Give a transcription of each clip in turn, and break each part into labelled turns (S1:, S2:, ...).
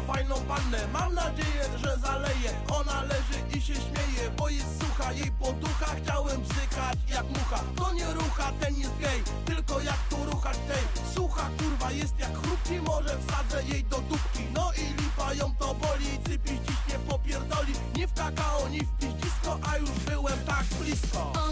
S1: fajną pannę. Mam nadzieję, że zaleje. Ona leży i się śmieje Bo jest sucha, jej poducha Chciałem bzykać jak mucha. To nie rucha, ten jest gej Tylko jak tu ruchać tej. Sucha kurwa jest jak chrupki Może wsadzę jej do dupki. No i lipa ją to boli Cypi dziś nie popierdoli. Nie w kakao, ni w piździsko A już byłem tak blisko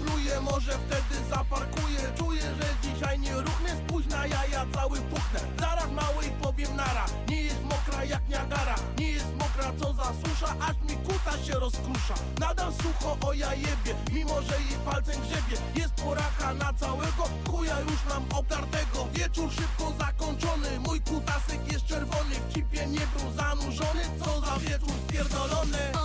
S1: napluję, może wtedy zaparkuję. Czuję, że dzisiaj nie ruchnę, spójrz na jaja cały puchnę Zaraz małej powiem nara, nie jest mokra jak niagara. Nie jest mokra co za susza, aż mi kuta się rozkrusza. Nadal sucho o jajebie, mimo że jej palcem grzebie. Jest poracha na całego, chuja już nam obdartego. Wieczór szybko zakończony, mój kutasek jest czerwony. W cipie nie był zanurzony, co za wieczór spierdolony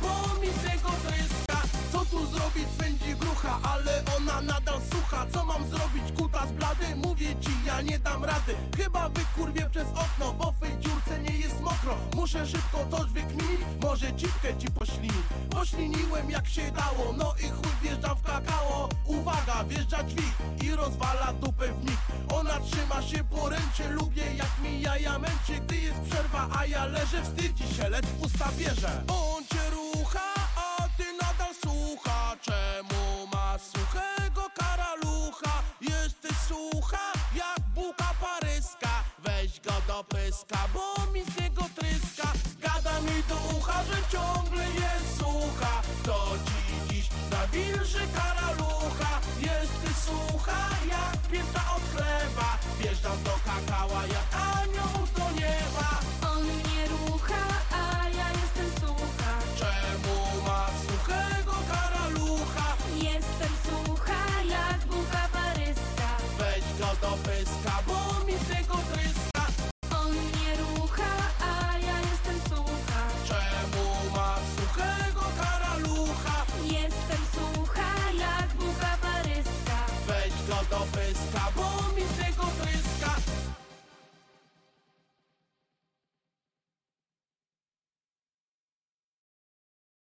S1: bo mi tego tryska. Co tu zrobić, swędzi grucha, ale ona nadal sucha Co mam zrobić, kutas blady? Mówię ci, ja nie dam rady. Chyba wykurwię przez okno, bo w tej dziurce nie jest mokro. Muszę szybko coś wykminić, może dziwkę ci poślinić. Pośliniłem jak się dało, no i chuj wjeżdżam w kakao. Uwaga, wjeżdża dźwig i rozwala dupę w mig. Ona trzyma się poręczy, lubię jak mi jaja męczy Gdy jest przerwa, a ja leżę, wstydzi się, lecz w usta bierze. On Czemu ma suchego karalucha? Jesteś sucha jak buka paryska. Weź go do pyska, bo mi z niego tryska. Gada mi do ucha, że ciągle jest sucha. To ci dziś nawilży karalucha